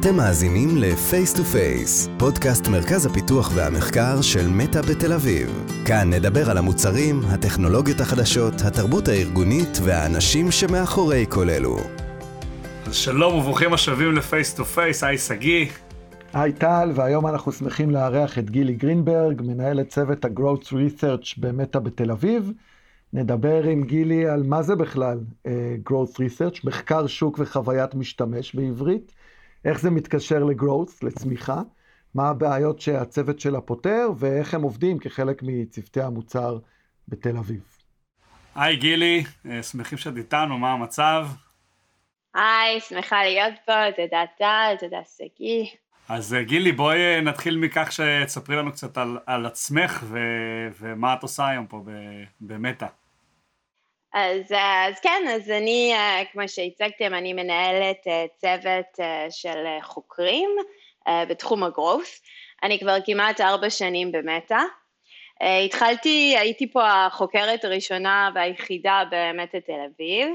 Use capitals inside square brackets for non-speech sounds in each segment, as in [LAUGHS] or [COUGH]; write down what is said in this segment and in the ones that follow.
אתם מאזינים ל-Face to Face, פודקאסט מרכז הפיתוח והמחקר של מטא בתל אביב. כאן נדבר על המוצרים, הטכנולוגיות החדשות, התרבות הארגונית והאנשים שמאחורי כל אלו. אז שלום וברוכים השבים ל-Face to Face, היי שגיא. היי טל, והיום אנחנו שמחים לארח את גילי גרינברג, מנהלת צוות ה-Growth Research במטא בתל אביב. נדבר עם גילי על מה זה בכלל uh, Growth Research, מחקר שוק וחוויית משתמש בעברית, איך זה מתקשר ל-Growth, לצמיחה, מה הבעיות שהצוות שלה פותר, ואיך הם עובדים כחלק מצוותי המוצר בתל אביב. היי גילי, אה, שמחים שאת איתנו, מה המצב? היי, שמחה להיות פה, תודה טל, תודה שגיא. אז אה, גילי, בואי נתחיל מכך שתספרי לנו קצת על, על עצמך ו, ומה את עושה היום פה במטא. אז, אז כן, אז אני, אה, כמו שהצגתם, אני מנהלת אה, צוות אה, של חוקרים בתחום הגרוס. אני כבר כמעט ארבע שנים במטא. התחלתי, הייתי פה החוקרת הראשונה והיחידה במטא תל אביב,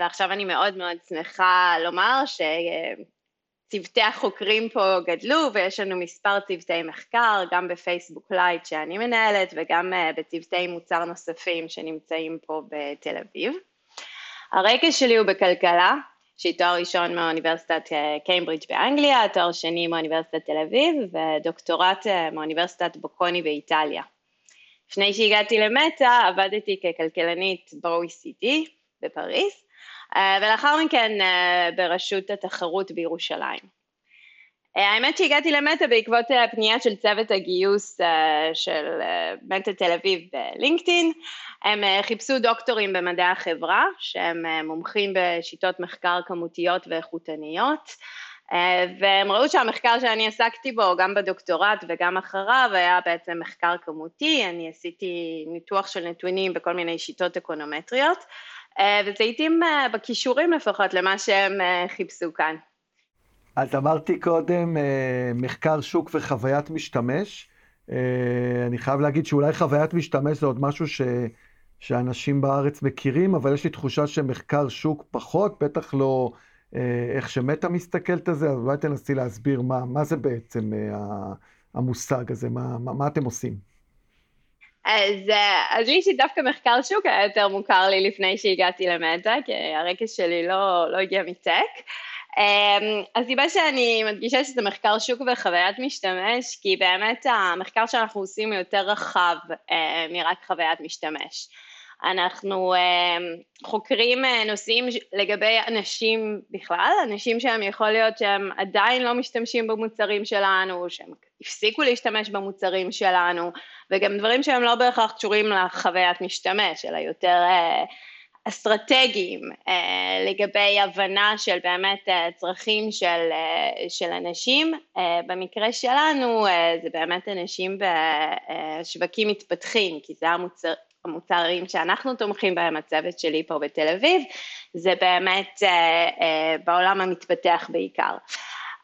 ועכשיו אני מאוד מאוד שמחה לומר ש... צוותי החוקרים פה גדלו ויש לנו מספר צוותי מחקר, גם בפייסבוק Lite שאני מנהלת וגם אה, בצוותי מוצר נוספים שנמצאים פה בתל אביב. הרקע שלי הוא בכלכלה, שהיא תואר ראשון מאוניברסיטת אה, קיימברידג' באנגליה, תואר שני מאוניברסיטת תל אביב ודוקטורט uh, מאוניברסיטת בוקוני באיטליה. לפני שהגעתי למטא עבדתי ככלכלנית ב-OECD בפריז אה, ולאחר מכן אה, ברשות התחרות בירושלים. אה, האמת שהגעתי למטה בעקבות הפנייה של צוות הגיוס של מטה תל אביב בלינקדאין. הם חיפשו דוקטורים במדעי החברה, שהם מומחים בשיטות מחקר כמותיות ואיכותניות, והם ראו שהמחקר שאני עסקתי בו, גם בדוקטורט וגם אחריו, היה בעצם מחקר כמותי, אני עשיתי ניתוח של נתונים בכל מיני שיטות אקונומטריות. אה, וזה התאים אה, בכישורים לפחות למה שהם אה, חיפשו כאן. אז אמרתי קודם מחקר שוק וחוויית משתמש. אני חייב להגיד שאולי חוויית משתמש זה עוד משהו ש... שאנשים בארץ מכירים, אבל יש לי תחושה שמחקר שוק פחות, בטח לא איך שמטה מסתכלת על זה, אז אולי תנסי להסביר מה, מה זה בעצם המושג הזה, מה, מה, אתם עושים. אז, אה, אז לי שדווקא מחקר שוק היה יותר מוכר לי לפני שהגעתי למטה, כי הרקע שלי לא, לא הגיע מטק. אמ, הסיבה שאני מדגישה שזה מחקר שוק וחוויית משתמש, כי באמת המחקר שאנחנו עושים הוא יותר רחב אה, מרק חוויית משתמש. אנחנו uh, חוקרים uh, נושאים לגבי אנשים בכלל, אנשים שהם יכול להיות שהם עדיין לא משתמשים במוצרים שלנו, שהם הפסיקו להשתמש במוצרים שלנו, וגם דברים שהם לא בהכרח קשורים לחוויית משתמש, אלא יותר uh, אסטרטגיים uh, לגבי הבנה של באמת צרכים של, של אנשים. במקרה שלנו זה באמת אנשים בשווקים מתפתחים, כי זה המוצר, המוצרים שאנחנו תומכים בהם, הצוות שלי פה בתל אביב, זה באמת uh, uh, בעולם המתפתח בעיקר.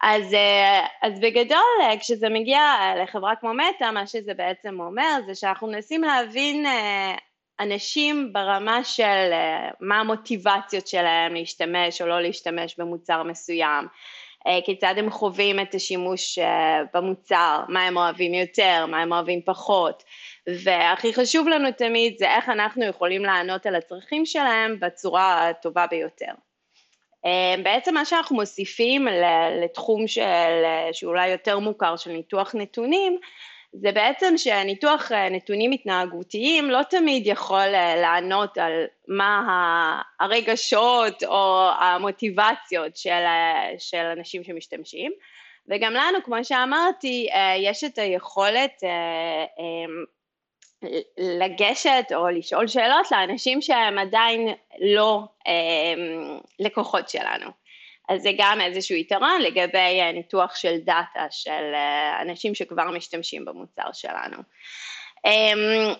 אז, uh, אז בגדול כשזה מגיע לחברה כמו מטא, מה שזה בעצם אומר זה שאנחנו מנסים להבין אנשים ברמה של מה המוטיבציות שלהם להשתמש או לא להשתמש במוצר מסוים, כיצד הם חווים את השימוש במוצר, מה הם אוהבים יותר, מה הם אוהבים פחות, והכי חשוב לנו תמיד זה איך אנחנו יכולים לענות על הצרכים שלהם בצורה הטובה ביותר. אה, בעצם מה שאנחנו מוסיפים לתחום של, שאולי יותר מוכר של ניתוח נתונים, זה בעצם שניתוח אה, נתונים התנהגותיים לא תמיד יכול אה, לענות על מה הרגשות או המוטיבציות של, של אנשים שמשתמשים, וגם לנו, כמו שאמרתי, יש את היכולת לגשת או לשאול שאלות לאנשים שהם עדיין לא אה, לקוחות שלנו. אז זה גם איזשהו יתרון לגבי אה, ניתוח של דאטה של אה, אנשים שכבר משתמשים במוצר שלנו. אה,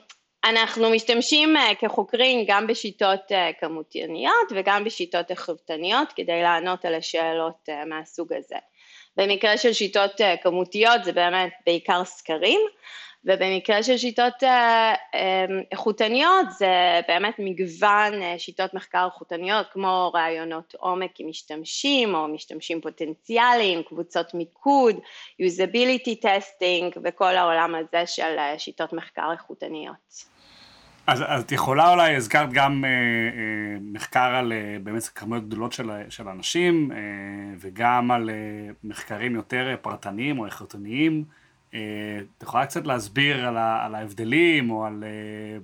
אנחנו משתמשים אה, כחוקרים גם בשיטות כמותניות וגם בשיטות איכותניות כדי לענות על השאלות מהסוג הזה. במקרה של שיטות כמותיות זה באמת בעיקר סקרים ובמקרה של שיטות אה, אה, איכותניות זה באמת מגוון אה, שיטות מחקר איכותניות כמו רעיונות עומק עם משתמשים או משתמשים פוטנציאליים, קבוצות מיקוד, usability testing וכל העולם הזה של שיטות מחקר איכותניות. אז, אז את יכולה אולי, הזכרת גם אה, אה, מחקר על אה, באמת כמויות גדולות של, של אנשים אה, וגם על אה, מחקרים יותר פרטניים או איכותניים. אה, את יכולה קצת להסביר על, ה, על ההבדלים או על אה,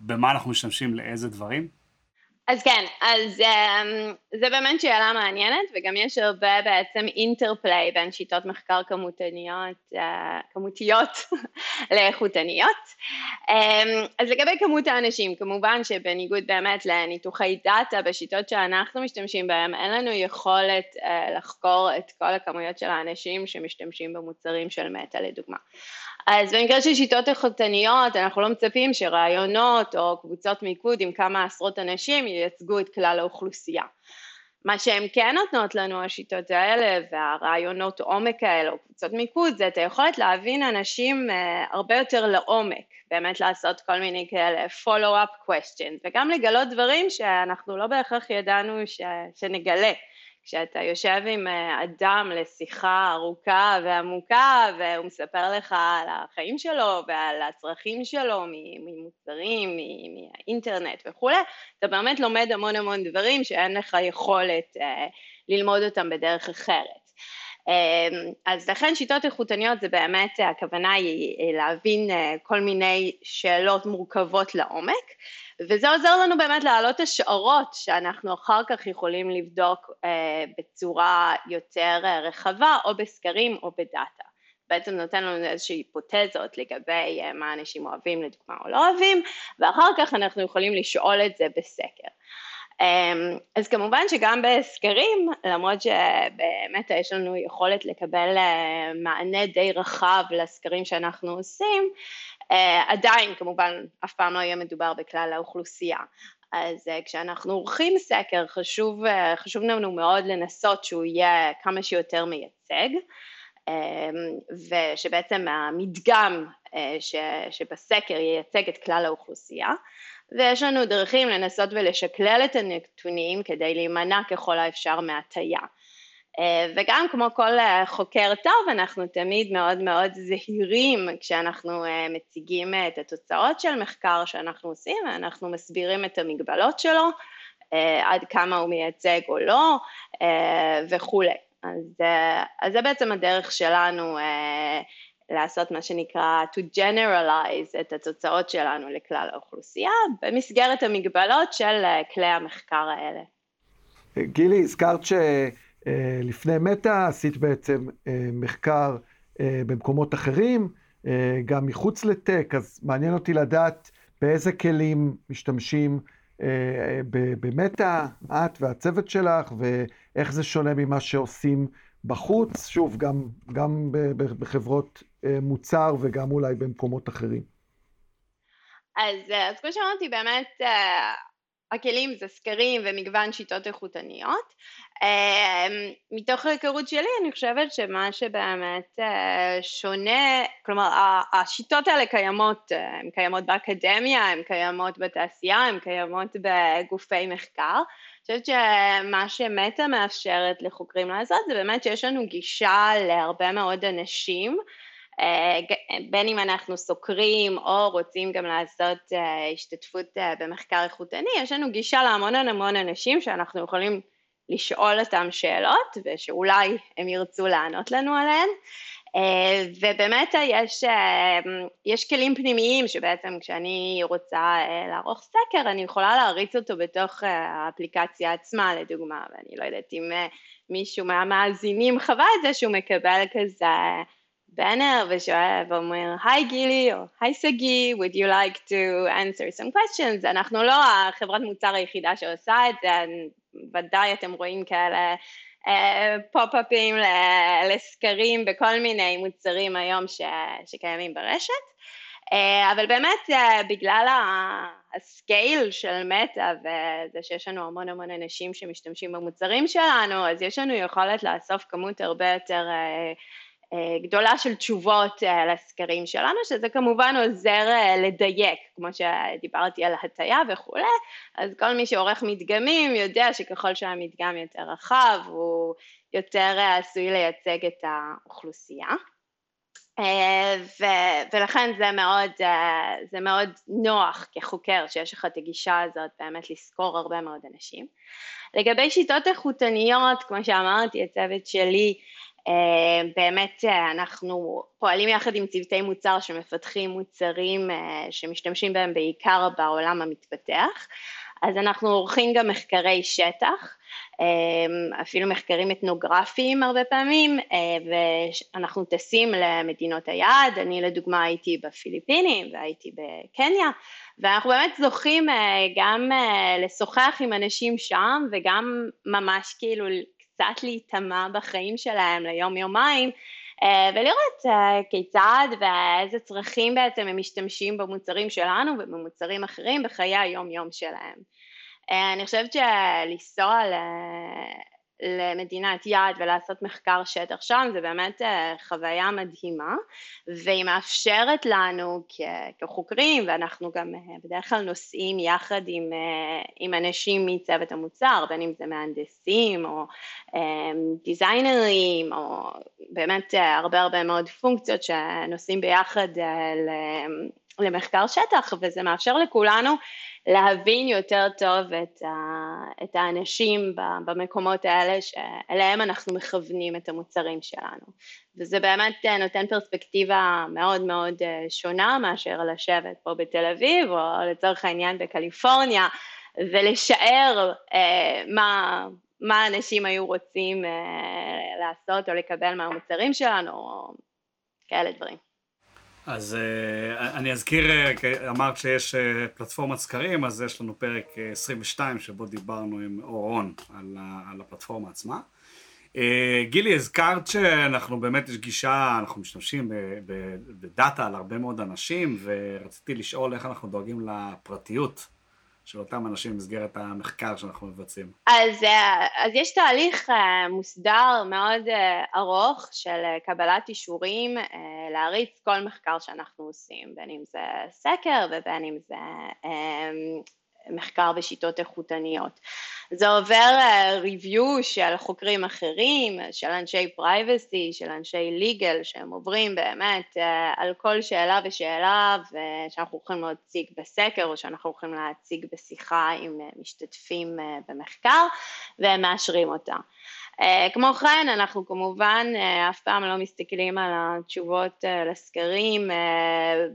במה אנחנו משתמשים לאיזה דברים? אז כן, אז um, זה באמת שאלה מעניינת וגם יש הרבה בעצם אינטרפליי בין שיטות מחקר כמותניות, uh, כמותיות [LAUGHS] לאיכותניות. Um, אז לגבי כמות האנשים, כמובן שבניגוד באמת לניתוחי דאטה בשיטות שאנחנו משתמשים בהם, אין לנו יכולת uh, לחקור את כל הכמויות של האנשים שמשתמשים במוצרים של מטא לדוגמה. אז במקרה של שיטות איכותניות אנחנו לא מצפים שרעיונות או קבוצות מיקוד עם כמה עשרות אנשים ייצגו את כלל האוכלוסייה. מה שהן כן נותנות לנו השיטות האלה והרעיונות עומק האלה או קבוצות מיקוד זה את היכולת להבין אנשים uh, הרבה יותר לעומק, באמת לעשות כל מיני כאלה follow-up questions וגם לגלות דברים שאנחנו לא בהכרח ידענו ש, שנגלה. כשאתה יושב עם אה, אדם לשיחה ארוכה ועמוקה והוא מספר לך על החיים שלו ועל הצרכים שלו ממוצרים, מהאינטרנט וכולי, אתה באמת לומד המון המון דברים שאין לך יכולת אה, ללמוד אותם בדרך אחרת. אה, אז לכן שיטות איכותניות זה באמת הכוונה היא להבין כל מיני שאלות מורכבות לעומק וזה עוזר לנו באמת להעלות השערות שאנחנו אחר כך יכולים לבדוק אה, בצורה יותר אה, רחבה או בסקרים או בדאטה. בעצם נותן לנו איזושהי היפותזות לגבי אה, מה אנשים אוהבים לדוגמה או לא אוהבים ואחר כך אנחנו יכולים לשאול את זה בסקר. אמ, אז כמובן שגם בסקרים, למרות שבאמת יש לנו יכולת לקבל אה, מענה די רחב לסקרים שאנחנו עושים, עדיין כמובן אף פעם לא יהיה מדובר בכלל האוכלוסייה. אז אה, כשאנחנו עורכים סקר חשוב, חשוב לנו מאוד לנסות שהוא יהיה כמה שיותר מייצג ושבעצם המדגם שבסקר ייצג את כלל האוכלוסייה ויש לנו דרכים לנסות ולשקלל את הנתונים כדי להימנע ככל האפשר מהטיה. אה, וגם כמו כל אה, חוקר טוב אנחנו תמיד מאוד מאוד זהירים כשאנחנו אה, מציגים את התוצאות של מחקר שאנחנו עושים ואנחנו מסבירים את המגבלות שלו, עד כמה הוא מייצג או לא וכולי. אז, אז זה בעצם הדרך שלנו לעשות מה שנקרא to generalize את התוצאות שלנו לכלל האוכלוסייה במסגרת המגבלות של כלי המחקר האלה. גילי, הזכרת שלפני מטא עשית בעצם אה, מחקר אה, במקומות אחרים, גם מחוץ לטק, אז מעניין אותי לדעת באיזה כלים משתמשים במטא, את והצוות שלך, ואיך זה שונה ממה שעושים בחוץ, שוב, גם, גם בחברות אה, מוצר וגם אולי במקומות אחרים. אז, אה, אז כמו שאמרתי, באמת אה, הכלים זה סקרים ומגוון שיטות איכותניות. מתוך ההיכרות שלי אני חושבת שמה שבאמת שונה, כלומר השיטות האלה קיימות, הן קיימות באקדמיה, הן קיימות בתעשייה, הן קיימות בגופי מחקר. אני חושבת שמה שמטה מאפשרת לחוקרים לעשות זה באמת שיש לנו גישה להרבה מאוד אנשים, אה, בין אם אנחנו סוקרים או רוצים גם לעשות אה, השתתפות אה, במחקר איכותני, יש לנו גישה להמון המון אנשים שאנחנו יכולים לשאול אותם שאלות ושאולי הם ירצו לענות לנו עליהן. אה, ובאמת יש, אה, יש כלים פנימיים שבעצם כשאני רוצה אה, לערוך סקר אני יכולה להריץ אותו בתוך האפליקציה עצמה לדוגמה ואני לא יודעת אם מישהו מהמאזינים חווה את זה שהוא מקבל כזה בנר ושואל ואומר היי גילי או היי סגי would you like to answer some questions? אנחנו לא החברת מוצר היחידה שעושה את זה ודאי אתם רואים כאלה פופ-אפים לסקרים בכל מיני מוצרים היום ש, שקיימים ברשת, אה, אבל באמת אה, בגלל הסקייל של מטא וזה שיש לנו המון המון אנשים שמשתמשים במוצרים שלנו, אז יש לנו יכולת לאסוף כמות הרבה יותר גדולה של תשובות לסקרים שלנו, שזה כמובן עוזר לדייק, כמו שדיברתי על הטיה וכולי, אז כל מי שעורך מדגמים יודע שככל שהמדגם יותר רחב הוא יותר עשוי לייצג את האוכלוסייה. ו- ולכן זה מאוד, זה מאוד נוח כחוקר שיש לך את הגישה הזאת באמת לסקור הרבה מאוד אנשים. לגבי שיטות איכותניות, כמו שאמרתי, הצוות שלי באמת אנחנו פועלים יחד עם צוותי מוצר שמפתחים מוצרים שמשתמשים בהם בעיקר בעולם המתפתח, אז אנחנו עורכים גם מחקרי שטח, אפילו מחקרים אתנוגרפיים הרבה פעמים, ואנחנו טסים למדינות היעד, אני לדוגמה הייתי בפיליפינים והייתי בקניה, ואנחנו באמת זוכים גם לשוחח עם אנשים שם וגם ממש כאילו קצת להיטמע בחיים שלהם ליום יומיים ולראות כיצד ואיזה צרכים בעצם הם משתמשים במוצרים שלנו ובמוצרים אחרים בחיי היום יום שלהם. אני חושבת שלנסוע למדינת יעד ולעשות מחקר שטח שם זה באמת חוויה מדהימה והיא מאפשרת לנו כחוקרים ואנחנו גם בדרך כלל נוסעים יחד עם, עם אנשים מצוות המוצר בין אם זה מהנדסים או דיזיינרים או באמת הרבה הרבה מאוד פונקציות שנוסעים ביחד למחקר שטח וזה מאפשר לכולנו להבין יותר טוב את, ה, את האנשים במקומות האלה שאליהם אנחנו מכוונים את המוצרים שלנו וזה באמת נותן פרספקטיבה מאוד מאוד שונה מאשר לשבת פה בתל אביב או לצורך העניין בקליפורניה ולשער אה, מה, מה אנשים היו רוצים אה, לעשות או לקבל מהמוצרים שלנו או כאלה דברים. אז uh, אני אזכיר, uh, אמרת שיש uh, פלטפורמת סקרים, אז יש לנו פרק uh, 22 שבו דיברנו עם אורון על, הפלטפורמה עצמה. גילי, הזכרת שאנחנו באמת, יש גישה, אנחנו משתמשים בדאטה על הרבה מאוד אנשים, ורציתי לשאול איך אנחנו דואגים לפרטיות של אותם אנשים במסגרת המחקר שאנחנו מבצעים? אז, אה, אז יש תהליך אה, מוסדר מאוד אה, ארוך של קבלת אישורים להריץ כל מחקר שאנחנו עושים, בין אם זה סקר ובין אם זה מחקר בשיטות איכותניות. זה עובר ריוויו של חוקרים אחרים, של אנשי פרייבסי, של אנשי ליגל, שהם עוברים באמת על כל שאלה ושאלה שאנחנו יכולים להציג בסקר או שאנחנו יכולים להציג בשיחה עם משתתפים במחקר והם מאשרים אותה. כמו כן אנחנו כמובן אף פעם לא מסתכלים על התשובות לסקרים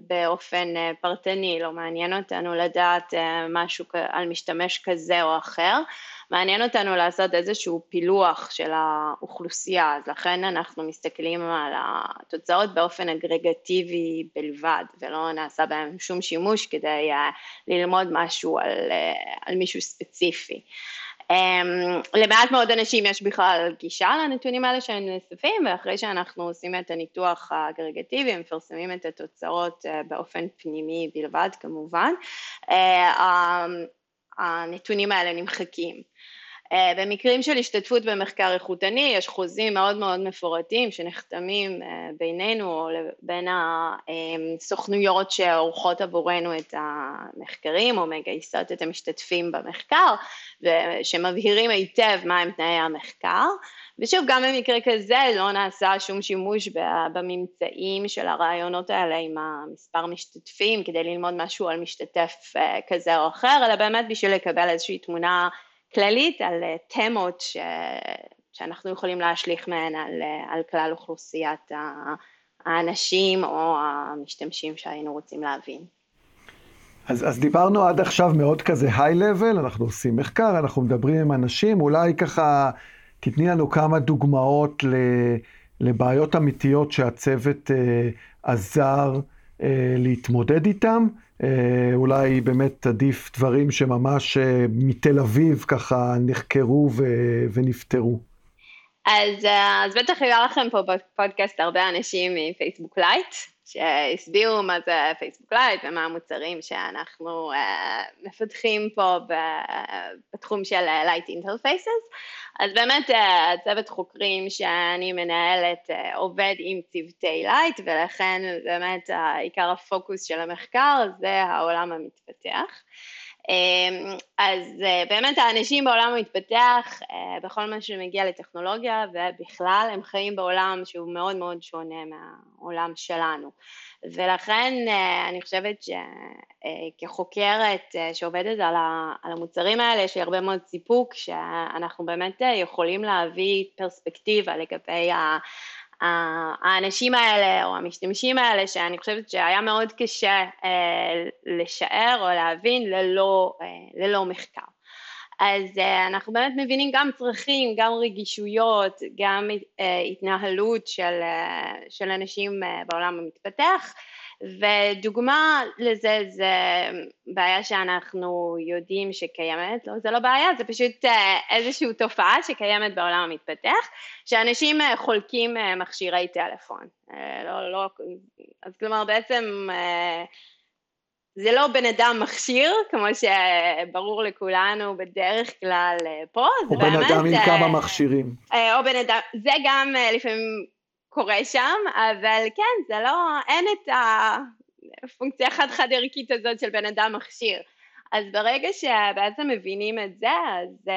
באופן פרטני, לא מעניין אותנו לדעת משהו על משתמש כזה או אחר, מעניין אותנו לעשות איזשהו פילוח של האוכלוסייה, אז לכן אנחנו מסתכלים על התוצאות באופן אגרגטיבי בלבד, ולא נעשה בהם שום שימוש כדי ללמוד משהו על, על מישהו ספציפי. Um, למעט מאוד אנשים יש בכלל גישה לנתונים האלה שהם נאספים ואחרי שאנחנו עושים את הניתוח האגרגטיבי מפרסמים את התוצאות uh, באופן פנימי בלבד כמובן, uh, הנתונים האלה נמחקים. Uh, במקרים של השתתפות במחקר איכותני יש חוזים מאוד מאוד מפורטים שנחתמים uh, בינינו או בין הסוכנויות שעורכות עבורנו את המחקרים או מגייסות את המשתתפים במחקר ושמבהירים היטב מהם תנאי המחקר. ושוב גם במקרה כזה לא נעשה שום שימוש בממצאים של הרעיונות האלה עם המספר משתתפים כדי ללמוד משהו על משתתף כזה או אחר אלא באמת בשביל לקבל איזושהי תמונה כללית על אה, תמות ש... שאנחנו יכולים להשליך מהן על, אה, על כלל אוכלוסיית האנשים או המשתמשים שהיינו רוצים להבין. אז, אז דיברנו עד עכשיו מאוד כזה היי-לבל, אנחנו עושים מחקר, אנחנו מדברים עם אנשים, אולי ככה תתני לנו כמה דוגמאות לבעיות אמיתיות שהצוות אה, עזר אה, להתמודד איתם. אה, אולי באמת עדיף דברים שממש אה, מתל אביב ככה נחקרו ו- ונפתרו. אז, אז בטח היה לכם פה בפודקאסט הרבה אנשים מפייסבוק Lite, שהסבירו מה זה פייסבוק Lite ומה המוצרים שאנחנו מפתחים פה בתחום של Lite interfaces. אז באמת הצוות חוקרים שאני מנהלת אה, עובד עם צוותי Lite ולכן באמת אה, עיקר הפוקוס של המחקר זה העולם המתפתח. אמ, אז אה, באמת האנשים בעולם המתפתח אה, בכל מה שמגיע לטכנולוגיה ובכלל הם חיים בעולם שהוא מאוד מאוד שונה מהעולם שלנו. ולכן אה, אני חושבת שכחוקרת שעובדת על המוצרים האלה יש לי הרבה מאוד סיפוק שאנחנו באמת יכולים להביא פרספקטיבה לגבי האנשים האלה או המשתמשים האלה שאני חושבת שהיה מאוד קשה אה, לשער או להבין ללא, אה, ללא מחקר. אז אה, אנחנו באמת מבינים גם צרכים, גם רגישויות, גם התנהלות של, של אנשים בעולם המתפתח ודוגמה לזה זה בעיה שאנחנו יודעים שקיימת, לא, זה לא בעיה, זה פשוט אה, איזושהי תופעה שקיימת בעולם המתפתח, שאנשים אה, חולקים אה, מכשירי טלפון. לא, לא, אז כלומר בעצם זה לא בן אדם מכשיר, כמו שברור לכולנו בדרך כלל פה, זה באמת... או בן אדם עם כמה מכשירים. או בן אדם, זה גם לפעמים קורה שם, אבל כן, זה לא, אין את הפונקציה החד-חד ערכית הזאת של בן אדם מכשיר. אז ברגע שבעצם מבינים את זה, אז,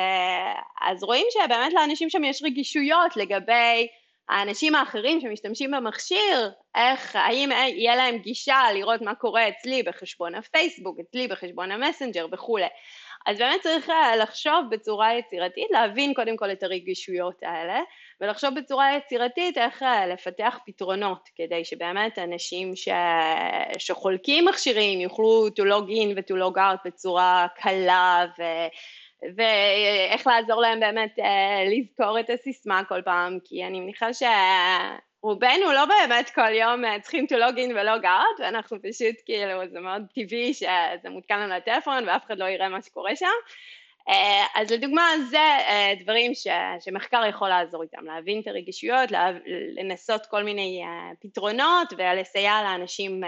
אז רואים שבאמת לאנשים שם יש רגישויות לגבי האנשים האחרים שמשתמשים במכשיר, איך, האם יהיה להם גישה לראות מה קורה אצלי בחשבון הפייסבוק, אצלי בחשבון המסנג'ר וכולי. אז באמת צריך אה, לחשוב בצורה יצירתית, להבין קודם כל את הרגישויות האלה, ולחשוב בצורה יצירתית איך אה, לפתח פתרונות, כדי שבאמת אנשים ש... שחולקים מכשירים יוכלו to log in ו-to log out בצורה קלה ו... ואיך לעזור להם באמת אה, לזכור את הסיסמה כל פעם, כי אני מניחה ש... רובנו לא באמת כל יום אה, צריכים to log in ו-log out, ואנחנו פשוט כאילו, זה מאוד טבעי שזה מותקן לנו לטלפון ואף אחד לא יראה מה שקורה שם. אה, אז לדוגמה זה אה, דברים ש, שמחקר יכול לעזור איתם, להבין את הרגישויות, לנסות כל מיני פתרונות ולסייע לאנשים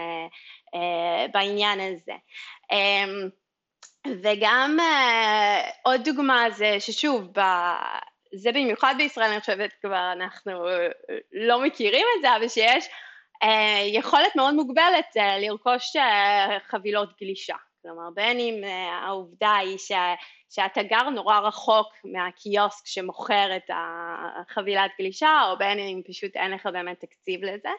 בעניין הזה. וגם עוד דוגמה זה ששוב, זה במיוחד בישראל, אני חושבת כבר אנחנו אה, לא מכירים את זה, אבל שיש אה, יכולת מאוד מוגבלת אה, לרכוש חבילות גלישה. כלומר, בין אם העובדה היא ש, שאתה גר נורא רחוק מהקיוסק שמוכר את החבילת גלישה, או בין אם פשוט אין לך באמת תקציב לזה.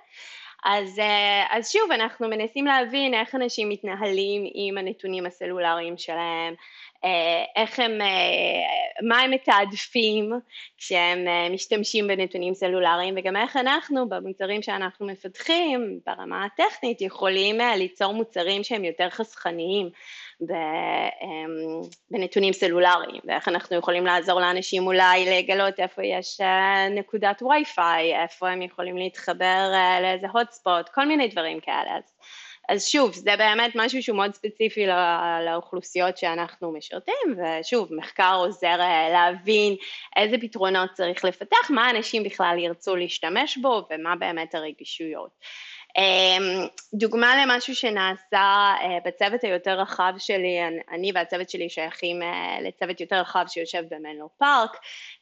אז, אז שוב, אנחנו מנסים להבין איך אנשים מתנהלים עם הנתונים הסלולריים שלהם, אה, איך הם, אה, מה הם מתעדפים כשהם אה, משתמשים בנתונים סלולריים וגם איך אנחנו במוצרים שאנחנו מפתחים ברמה הטכנית יכולים ליצור מוצרים שהם יותר חסכניים בנתונים סלולריים ואיך אנחנו יכולים לעזור לאנשים אולי לגלות איפה יש נקודת וי-פיי, איפה הם יכולים להתחבר לאיזה hotspot, כל מיני דברים כאלה. אז אז שוב, זה באמת משהו שהוא מאוד ספציפי לאוכלוסיות שאנחנו משרתים, ושוב, מחקר עוזר אה, להבין איזה פתרונות צריך לפתח, מה אנשים בכלל ירצו להשתמש בו ומה באמת הרגישויות. אמ, דוגמה למשהו שנעשה אה, בצוות היותר רחב שלי, אני והצוות שלי שייכים אה, לצוות יותר רחב שיושב במנלו פארק,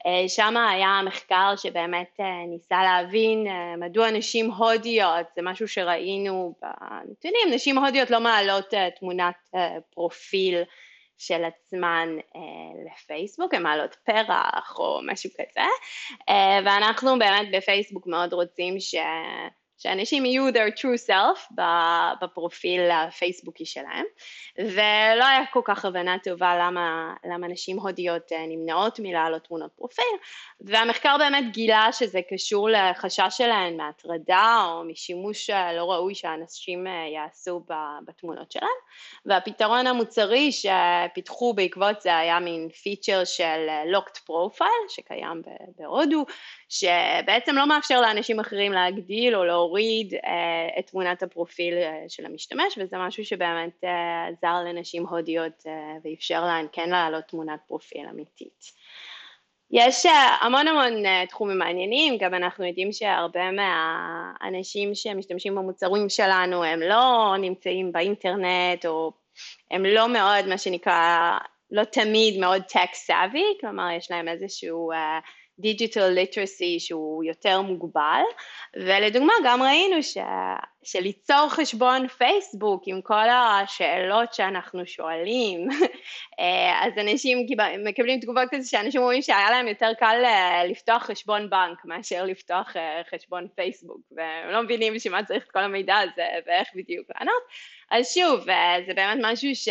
אה, שם היה מחקר שבאמת ניסה להבין מדוע נשים הודיות, זה משהו שראינו בנתונים, נשים הודיות לא מעלות תמונת פרופיל של עצמן אה, לפייסבוק, הן מעלות פרח או משהו כזה, אה, ואנחנו באמת בפייסבוק מאוד רוצים ש... שאנשים יהיו their true self בפרופיל הפייסבוקי שלהם ולא היה כל כך הבנה טובה למה, למה נשים הודיות אה, נמנעות מלהעלות תמונות פרופיל והמחקר באמת גילה שזה קשור לחשש שלהן מהטרדה או משימוש אה, לא ראוי שאנשים אה, יעשו בתמונות שלהם והפתרון המוצרי שפיתחו בעקבות זה היה מין פיצ'ר של locked profile שקיים בהודו שבעצם לא מאפשר לאנשים אחרים להגדיל או להוריד אה, את תמונת הפרופיל אה, של המשתמש וזה משהו שבאמת אה, עזר לנשים הודיות ואפשר להן כן להעלות תמונת פרופיל אמיתית. יש המון המון תחומים מעניינים, גם אנחנו יודעים שהרבה מהאנשים שמשתמשים במוצרים שלנו הם לא נמצאים באינטרנט או הם לא מאוד מה שנקרא, לא תמיד מאוד tech savvy, כלומר יש להם איזשהו אה, digital literacy שהוא יותר מוגבל, ולדוגמה גם ראינו ש... שליצור חשבון פייסבוק עם כל השאלות שאנחנו שואלים, [LAUGHS] אה, אז אנשים מקבלים תגובות כזה שאנשים אומרים שהיה להם יותר קל אה, לפתוח חשבון בנק מאשר לפתוח אה, חשבון פייסבוק, והם לא מבינים בשביל מה צריך את כל המידע הזה ואיך בדיוק לענות, אז שוב, זה באמת משהו ש...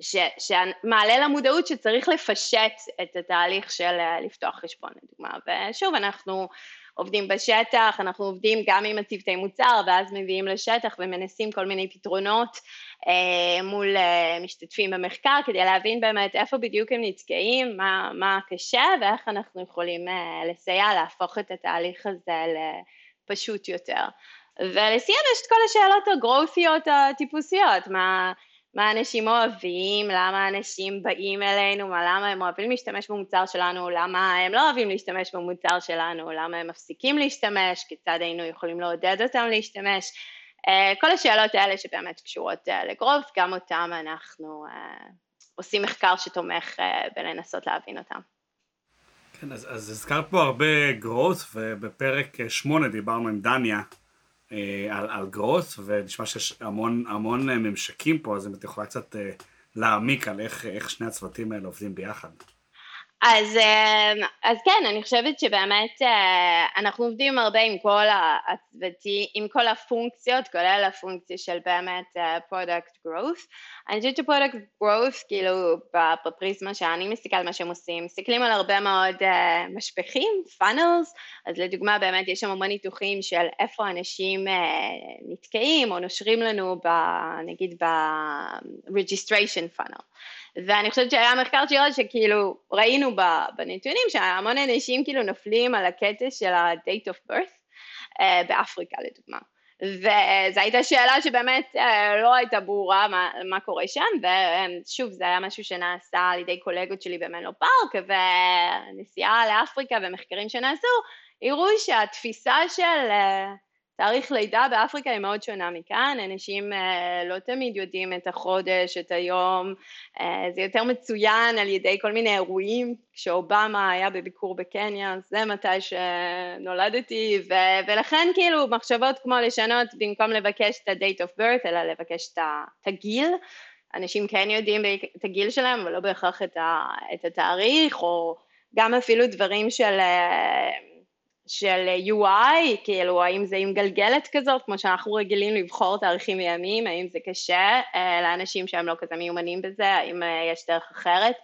ש, שמעלה למודעות שצריך לפשט את התהליך של אה, לפתוח חשבון לדוגמה ושוב אנחנו עובדים בשטח, אנחנו עובדים גם עם הצוותי מוצר ואז מביאים לשטח ומנסים כל מיני פתרונות אה, מול אה, משתתפים במחקר כדי להבין באמת איפה בדיוק הם נתקעים, מה, מה קשה ואיך אנחנו יכולים אה, לסייע להפוך את התהליך הזה לפשוט יותר. ולסיום יש את כל השאלות הגרופיות הטיפוסיות, מה מה אנשים אוהבים, למה אנשים באים אלינו, מה, למה הם אוהבים להשתמש במוצר שלנו, למה הם לא אוהבים להשתמש במוצר שלנו, למה הם מפסיקים להשתמש, כיצד היינו יכולים לעודד אותם להשתמש, אה, כל השאלות האלה שבאמת קשורות אה, לגרוף, גם אותם אנחנו אה, עושים מחקר שתומך בלנסות להבין אותם. כן, אז, אז הזכרת פה הרבה growth, ובפרק 8 דיברנו עם דניה על, על גרוס, ונשמע שיש המון, המון אה, ממשקים פה, אז אם את יכולה קצת אה, להעמיק על איך, איך שני הצוותים האלה עובדים ביחד. אז, אמ, אז כן, אני חושבת שבאמת אה, אנחנו עובדים הרבה עם כל הצוותים, עם כל הפונקציות, כולל הפונקציה של באמת product אה, growth. אני חושבת ש-product growth, כאילו בפריזמה שאני מסתכלת מה שהם עושים, מסתכלים על הרבה מאוד אה, משפכים, funnels, אז לדוגמה באמת יש שם המון ניתוחים של איפה אנשים נתקעים או נושרים לנו, ב, נגיד ב-registration funnel. ואני חושבת שהיה מחקר שירה שכאילו ראינו בנתונים שהמון אנשים כאילו נופלים על הקטע של ה-date of birth uh, באפריקה לדוגמה. וזו הייתה שאלה שבאמת uh, לא הייתה ברורה מה, מה קורה שם, ושוב זה היה משהו שנעשה על ידי קולגות שלי במנלו פארק, ונסיעה לאפריקה ומחקרים שנעשו, הראו שהתפיסה של uh, תאריך לידה באפריקה היא מאוד שונה מכאן, אנשים אה, לא תמיד יודעים את החודש, את היום, אה, זה יותר מצוין על ידי כל מיני אירועים, כשאובמה היה בביקור בקניה, זה מתי שנולדתי, ו- ולכן כאילו מחשבות כמו לשנות במקום לבקש את ה-date of birth, אלא לבקש את הגיל, אנשים כן יודעים את הגיל שלהם, אבל לא בהכרח את, ה- את התאריך, או גם אפילו דברים של... אה, של UI, כאילו האם זה עם גלגלת כזאת, כמו שאנחנו רגילים לבחור תאריכים מימים, האם זה קשה אה, לאנשים שהם לא כזה מיומנים בזה, האם אה, יש דרך אחרת,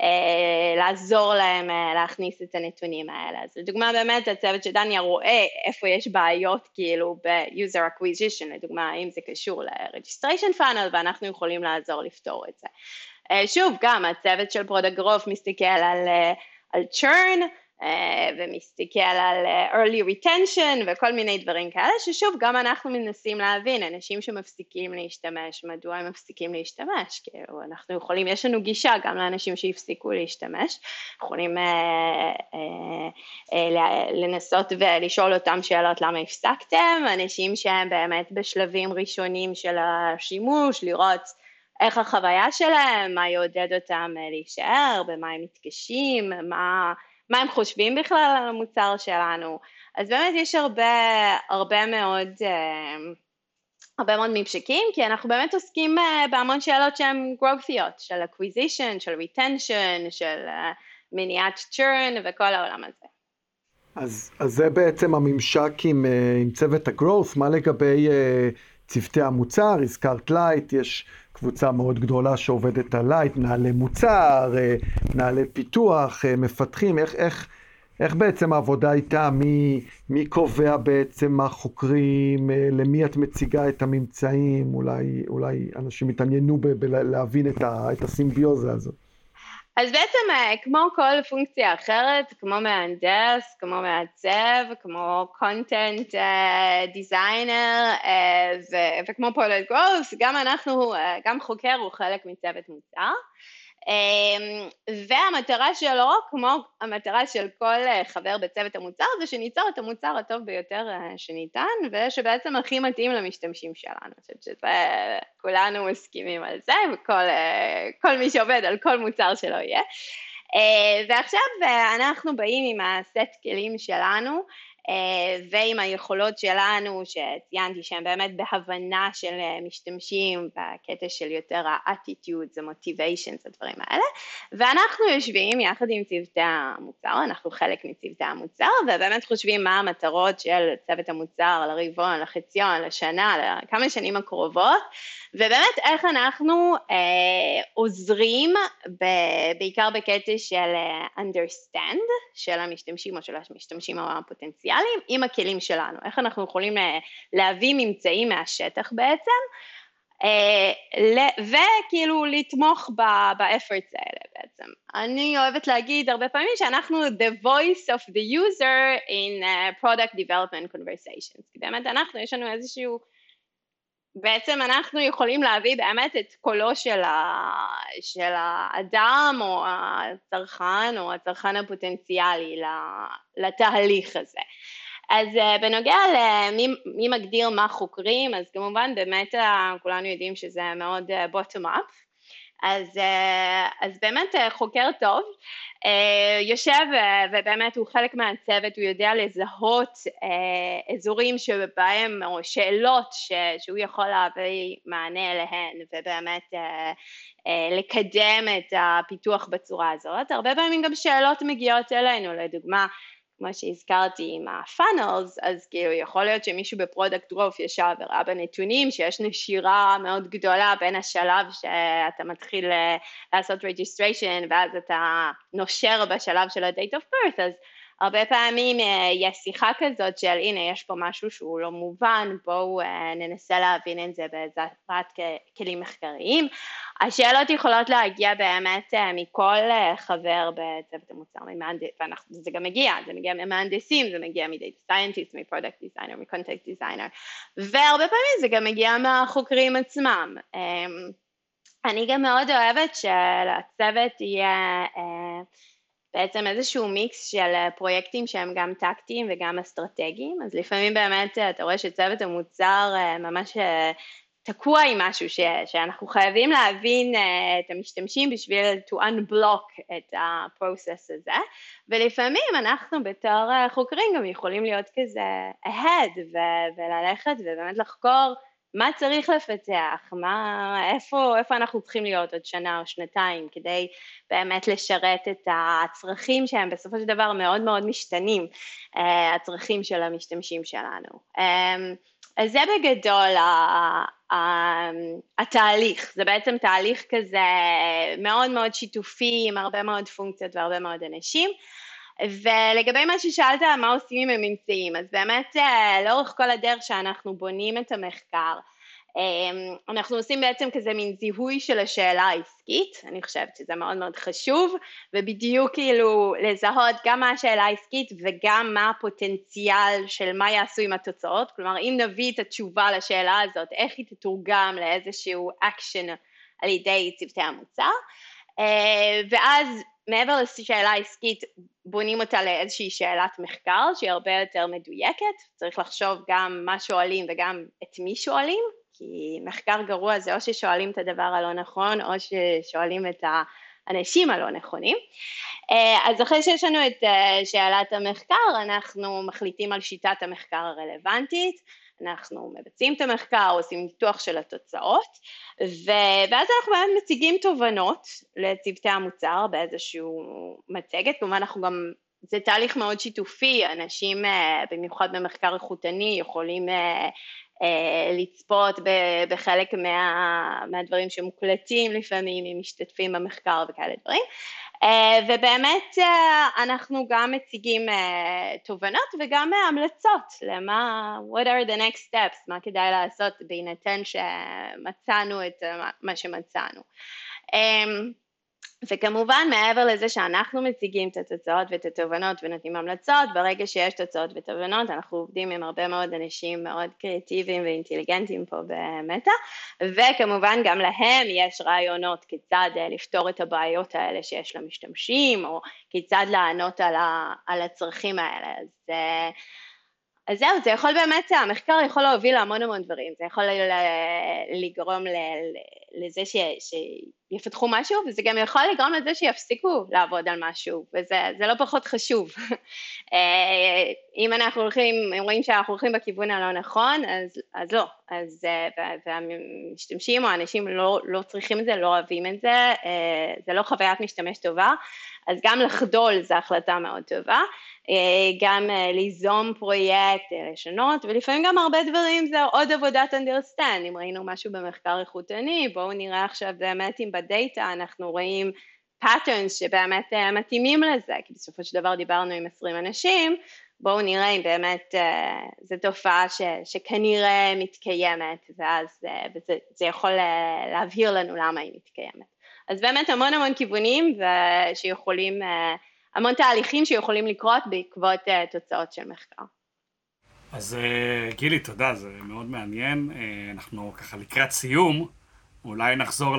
אה, לעזור להם אה, להכניס את הנתונים האלה. אז לדוגמה באמת הצוות של דניה רואה איפה יש בעיות כאילו ב-user acquisition, לדוגמה האם זה קשור ל-registration funnel ואנחנו יכולים לעזור לפתור את זה. אה, שוב, גם הצוות של product growth מסתכל על, אה, על churn, אה, ומסתכל על אה, early retention וכל מיני דברים כאלה, ששוב גם אנחנו מנסים להבין, אנשים שמפסיקים להשתמש, מדוע הם מפסיקים להשתמש, כאילו אנחנו יכולים, יש לנו גישה גם לאנשים שהפסיקו להשתמש, יכולים אה, אה, אה, לנסות ולשאול אותם שאלות למה הפסקתם, אנשים שהם באמת בשלבים ראשונים של השימוש, לראות איך החוויה שלהם, מה יעודד אותם להישאר, במה הם מתקשים, מה מה הם חושבים בכלל על המוצר שלנו. אז באמת יש הרבה, הרבה מאוד, אה, הרבה מאוד ממשקים, כי אנחנו באמת עוסקים אה, בהמון שאלות שהן growthיות, של acquisition, של retention, של אה, מניעת churn וכל העולם הזה. אז, אז זה בעצם הממשק עם, עם צוות ה-growth, מה לגבי צוותי המוצר, הזכרת Lite, יש קבוצה מאוד גדולה שעובדת על Lite, מנהלי מוצר, אה, מנהלי פיתוח, אה, מפתחים, איך, איך, איך בעצם העבודה איתה, מי, מי קובע בעצם מה חוקרים, אה, למי את מציגה את הממצאים, אולי, אולי אנשים יתעניינו בלהבין את, את הסימביוזה הזאת. אז בעצם אה, כמו כל פונקציה אחרת, כמו מהנדס, כמו מעצב, כמו content uh, designer uh, וכמו פולט גרוס, גם אנחנו, גם חוקר הוא חלק מצוות מוצר. אמ, והמטרה שלו, כמו המטרה של כל אה, חבר בצוות המוצר, זה שניצור את המוצר הטוב ביותר אה, שניתן, ושבעצם הכי מתאים למשתמשים שלנו. אני חושבת שזה, כולנו מסכימים על זה, וכל מי שעובד על כל מוצר שלו יהיה. ועכשיו אנחנו באים עם הסט כלים שלנו, אה, ועם היכולות שלנו שציינתי שהן באמת בהבנה של אה, משתמשים בקטע של יותר ה-attitudes, ה-motivations, הדברים האלה. ואנחנו יושבים יחד עם צוותי המוצר, אנחנו חלק מצוותי המוצר ובאמת חושבים מה המטרות של צוות המוצר לרבעון, לחציון, לשנה, לכמה שנים הקרובות ובאמת איך אנחנו אה, עוזרים ב, בעיקר בקטע של אה, understand של המשתמשים או של המשתמשים הפוטנציאליים עם הכלים שלנו, איך אנחנו יכולים אה, להביא ממצאים מהשטח בעצם אה, וכאילו לתמוך באפרטס האלה בעצם. אני אוהבת להגיד הרבה פעמים שאנחנו the voice of the user in uh, product development conversations, כי באמת אנחנו, יש לנו איזשהו בעצם אנחנו יכולים להביא באמת את קולו של, ה, של האדם או הצרכן או הצרכן הפוטנציאלי לתהליך הזה. אז uh, בנוגע למי מגדיר מה חוקרים, אז כמובן באמת כולנו יודעים שזה מאוד uh, bottom up, אז, אז באמת חוקר טוב אה, יושב אה, ובאמת הוא חלק מהצוות, הוא יודע לזהות אה, אזורים שבהם, או שאלות ש, שהוא יכול להביא מענה אליהן ובאמת לקדם את הפיתוח בצורה הזאת. הרבה פעמים גם שאלות מגיעות אלינו, לדוגמה כמו שהזכרתי עם ה-funnels, אז כאילו יכול להיות שמישהו ב-product growth ישב וראה בנתונים שיש נשירה מאוד גדולה בין השלב שאתה מתחיל אה, לעשות registration ואז אתה נושר בשלב של ה-date of birth, אז הרבה פעמים אה, יש שיחה כזאת של הנה יש פה משהו שהוא לא מובן, בואו אה, ננסה להבין את זה בעזרת כלים מחקריים. השאלות יכולות להגיע באמת אה, מכל חבר בצוות המוצר, וזה גם מגיע, זה מגיע ממהנדסים, זה מגיע מ-data scientist, מ-product designer, מ-content designer, והרבה פעמים זה גם מגיע מהחוקרים עצמם. אמ, אני גם מאוד אוהבת שלצוות יהיה בעצם איזשהו מיקס של אה, פרויקטים שהם גם טקטיים וגם אסטרטגיים, אז לפעמים באמת אה, אתה רואה שצוות המוצר אה, ממש תקוע עם משהו ש, שאנחנו חייבים להבין את המשתמשים בשביל to unblock את הפרוסס הזה. ולפעמים אנחנו בתור חוקרים גם יכולים להיות כזה ahead ו- וללכת ובאמת לחקור מה צריך לפתח, מה, איפה, איפה אנחנו צריכים להיות עוד שנה או שנתיים כדי באמת לשרת את הצרכים שהם בסופו של דבר מאוד מאוד משתנים, אה, הצרכים של המשתמשים שלנו. אמ, אז זה בגדול התהליך, זה בעצם תהליך כזה מאוד מאוד שיתופי עם הרבה מאוד פונקציות והרבה מאוד אנשים. ולגבי מה ששאלת, מה עושים עם הממצאים, אז באמת אה, לאורך כל הדרך שאנחנו בונים את המחקר, אמ, אנחנו עושים בעצם כזה מין זיהוי של השאלה העסקית, אני חושבת שזה מאוד מאוד חשוב, ובדיוק כאילו לזהות גם מה השאלה העסקית וגם מה הפוטנציאל של מה יעשו עם התוצאות, כלומר אם נביא את התשובה לשאלה הזאת, איך היא תתורגם לאיזשהו אקשן על ידי צוותי המוצר, אה, ואז מעבר לשאלה העסקית בונים אותה לאיזושהי שאלת מחקר שהיא הרבה יותר מדויקת, צריך לחשוב גם מה שואלים וגם את מי שואלים, כי מחקר גרוע זה או ששואלים את הדבר הלא נכון או ששואלים את האנשים הלא נכונים. אה, אז אחרי שיש לנו את אה, שאלת המחקר אנחנו מחליטים על שיטת המחקר הרלוונטית אנחנו מבצעים את המחקר, עושים ניתוח של התוצאות. ואז אנחנו באמת מציגים תובנות לצוותי המוצר באיזשהו מצגת, כלומר אנחנו גם, זה תהליך מאוד שיתופי, אנשים אה, במיוחד במחקר איכותני יכולים אה, אה, לצפות בחלק מה, מהדברים שמוקלטים לפעמים עם משתתפים במחקר וכאלה דברים ובאמת אה, אנחנו גם מציגים תובנות וגם המלצות למה what are the next steps מה כדאי לעשות בהינתן שמצאנו את מה שמצאנו וכמובן מעבר לזה שאנחנו מציגים את התוצאות ואת התובנות ונותנים המלצות, ברגע שיש תוצאות ותובנות אנחנו עובדים עם הרבה מאוד אנשים מאוד קריאטיביים ואינטליגנטיים פה במטא, וכמובן גם להם יש רעיונות כיצד אה, לפתור את הבעיות האלה שיש למשתמשים, או כיצד לענות על, ה, על הצרכים האלה. אז אה, אז זהו, זה יכול באמת, המחקר יכול להוביל להמון המון דברים, זה יכול לגרום לזה ש, שיפתחו משהו, וזה גם יכול לגרום לזה שיפסיקו לעבוד על משהו, וזה לא פחות חשוב. [LAUGHS] אה, אם אנחנו הולכים, רואים שאנחנו הולכים בכיוון הלא נכון, אז, אז לא, אז, אה, והמשתמשים או האנשים לא, לא צריכים את זה, לא אוהבים את זה, אה, זה לא חוויית משתמש טובה, אז גם לחדול זו החלטה מאוד טובה. גם ליזום פרויקט, לשנות, ולפעמים גם הרבה דברים זה עוד עבודת understand, אם ראינו משהו במחקר איכותני, בואו נראה עכשיו באמת אם בדאטה אנחנו רואים patterns שבאמת מתאימים לזה, כי בסופו של דבר דיברנו עם 20 אנשים, בואו נראה אם באמת זו תופעה ש, שכנראה מתקיימת, ואז וזה, זה יכול להבהיר לנו למה היא מתקיימת. אז באמת המון המון כיוונים שיכולים המון תהליכים שיכולים לקרות בעקבות uh, תוצאות של מחקר. אז uh, גילי, תודה, זה מאוד מעניין. Uh, אנחנו ככה לקראת סיום, אולי נחזור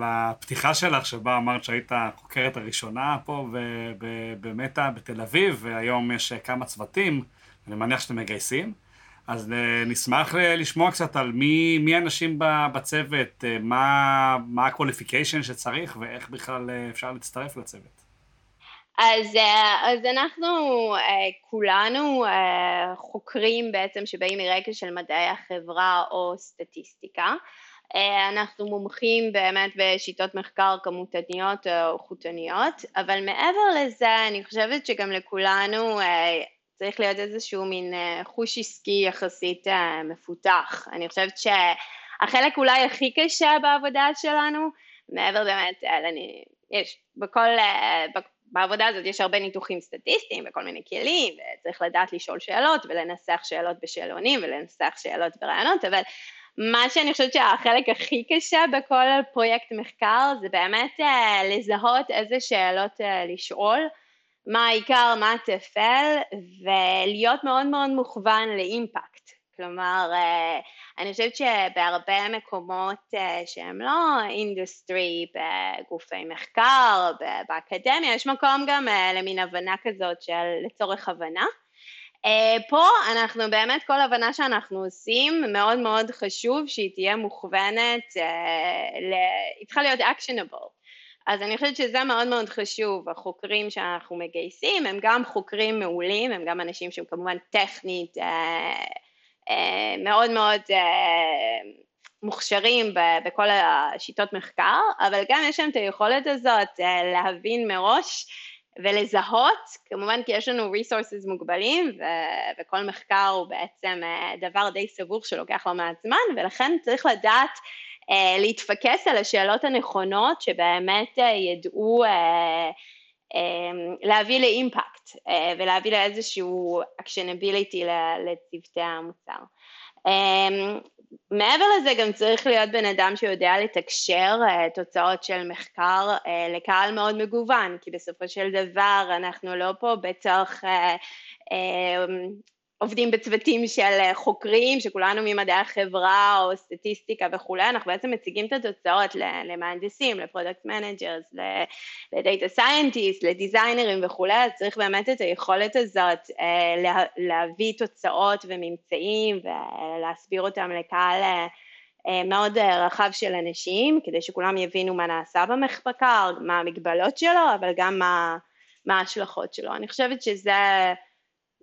לפתיחה שלך, שבה אמרת שהיית החוקרת הראשונה פה במטא בתל אביב, והיום יש כמה צוותים, אני מניח שאתם מגייסים. אז נשמח לשמוע קצת על מי, האנשים בצוות, מה, מה ה-qualification שצריך ואיך בכלל אפשר להצטרף לצוות. אז, אה, אז אנחנו אה, כולנו אה, חוקרים בעצם שבאים מרקע של מדעי החברה או סטטיסטיקה. אנחנו מומחים באמת בשיטות מחקר כמותניות או איכותניות, אבל מעבר לזה אני חושבת שגם לכולנו צריך להיות איזשהו מין חוש עסקי יחסית מפותח. אני חושבת שהחלק אולי הכי קשה בעבודה שלנו, מעבר באמת, אני, יש בכל, בעבודה הזאת יש הרבה ניתוחים סטטיסטיים וכל מיני כלים, וצריך לדעת לשאול שאלות ולנסח שאלות בשאלונים ולנסח שאלות ברעיונות, אבל מה שאני חושבת שהחלק הכי קשה בכל פרויקט מחקר זה באמת uh, לזהות איזה שאלות uh, לשאול, מה העיקר, מה הטפל, ולהיות מאוד מאוד מוכוון לאימפקט. כלומר, אה, אני חושבת שבהרבה מקומות אה, שהם לא אינדוסטרי, בגופי מחקר, באקדמיה, יש מקום גם אה, למין הבנה כזאת של לצורך הבנה. פה אנחנו באמת, כל הבנה שאנחנו עושים, מאוד מאוד חשוב שהיא תהיה מוכוונת, היא צריכה להיות actionable. אז אני חושבת שזה מאוד מאוד חשוב, החוקרים שאנחנו מגייסים הם גם חוקרים מעולים, הם גם אנשים שהם כמובן טכנית אה, מאוד מאוד אה, מוכשרים בכל השיטות מחקר, אבל גם יש להם את היכולת הזאת אה, להבין מראש ולזהות, כמובן כי יש לנו resources מוגבלים ו- וכל מחקר הוא בעצם דבר די סבוך שלוקח לא מעט זמן ולכן צריך לדעת uh, להתפקס על השאלות הנכונות שבאמת uh, ידעו uh, uh, להביא לאימפקט. אה, ולהביא לאיזשהו actionability לצוותי המוצר. אמ, מעבר לזה גם צריך להיות בן אדם שיודע לתקשר אה, תוצאות של מחקר אה, לקהל מאוד מגוון, כי בסופו של דבר אנחנו לא פה בתוך עובדים בצוותים של אה, חוקרים, שכולנו ממדעי החברה או סטטיסטיקה וכולי, אנחנו בעצם מציגים את התוצאות למהנדסים, ל product managers, ל data scientist, לדיזיינרים וכולי, אז צריך באמת את היכולת הזאת אה, להביא תוצאות וממצאים ולהסביר אותם לקהל אה, מאוד רחב של אנשים, כדי שכולם יבינו מה נעשה במחקר, מה המגבלות שלו, אבל גם מה, מה ההשלכות שלו. אני חושבת שזה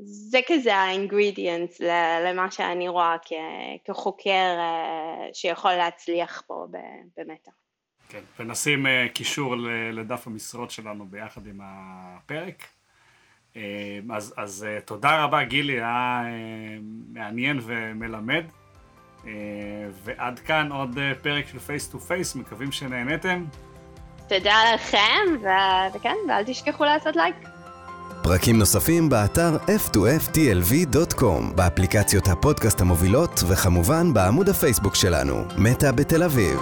זה כזה ה ingredients למה שאני רואה כחוקר אה, שיכול להצליח פה במטא. כן, ונשים אה, קישור לדף המשרות שלנו ביחד עם הפרק. אה, אז, אז תודה רבה גילי, היה מעניין ומלמד. ועד כאן עוד פרק של פייס טו פייס, מקווים שנהנתם. תודה לכם, וכן, ואל תשכחו לעשות לייק. פרקים נוספים באתר f2ftlv.com, באפליקציות הפודקאסט המובילות, וכמובן בעמוד הפייסבוק שלנו, מטא בתל אביב.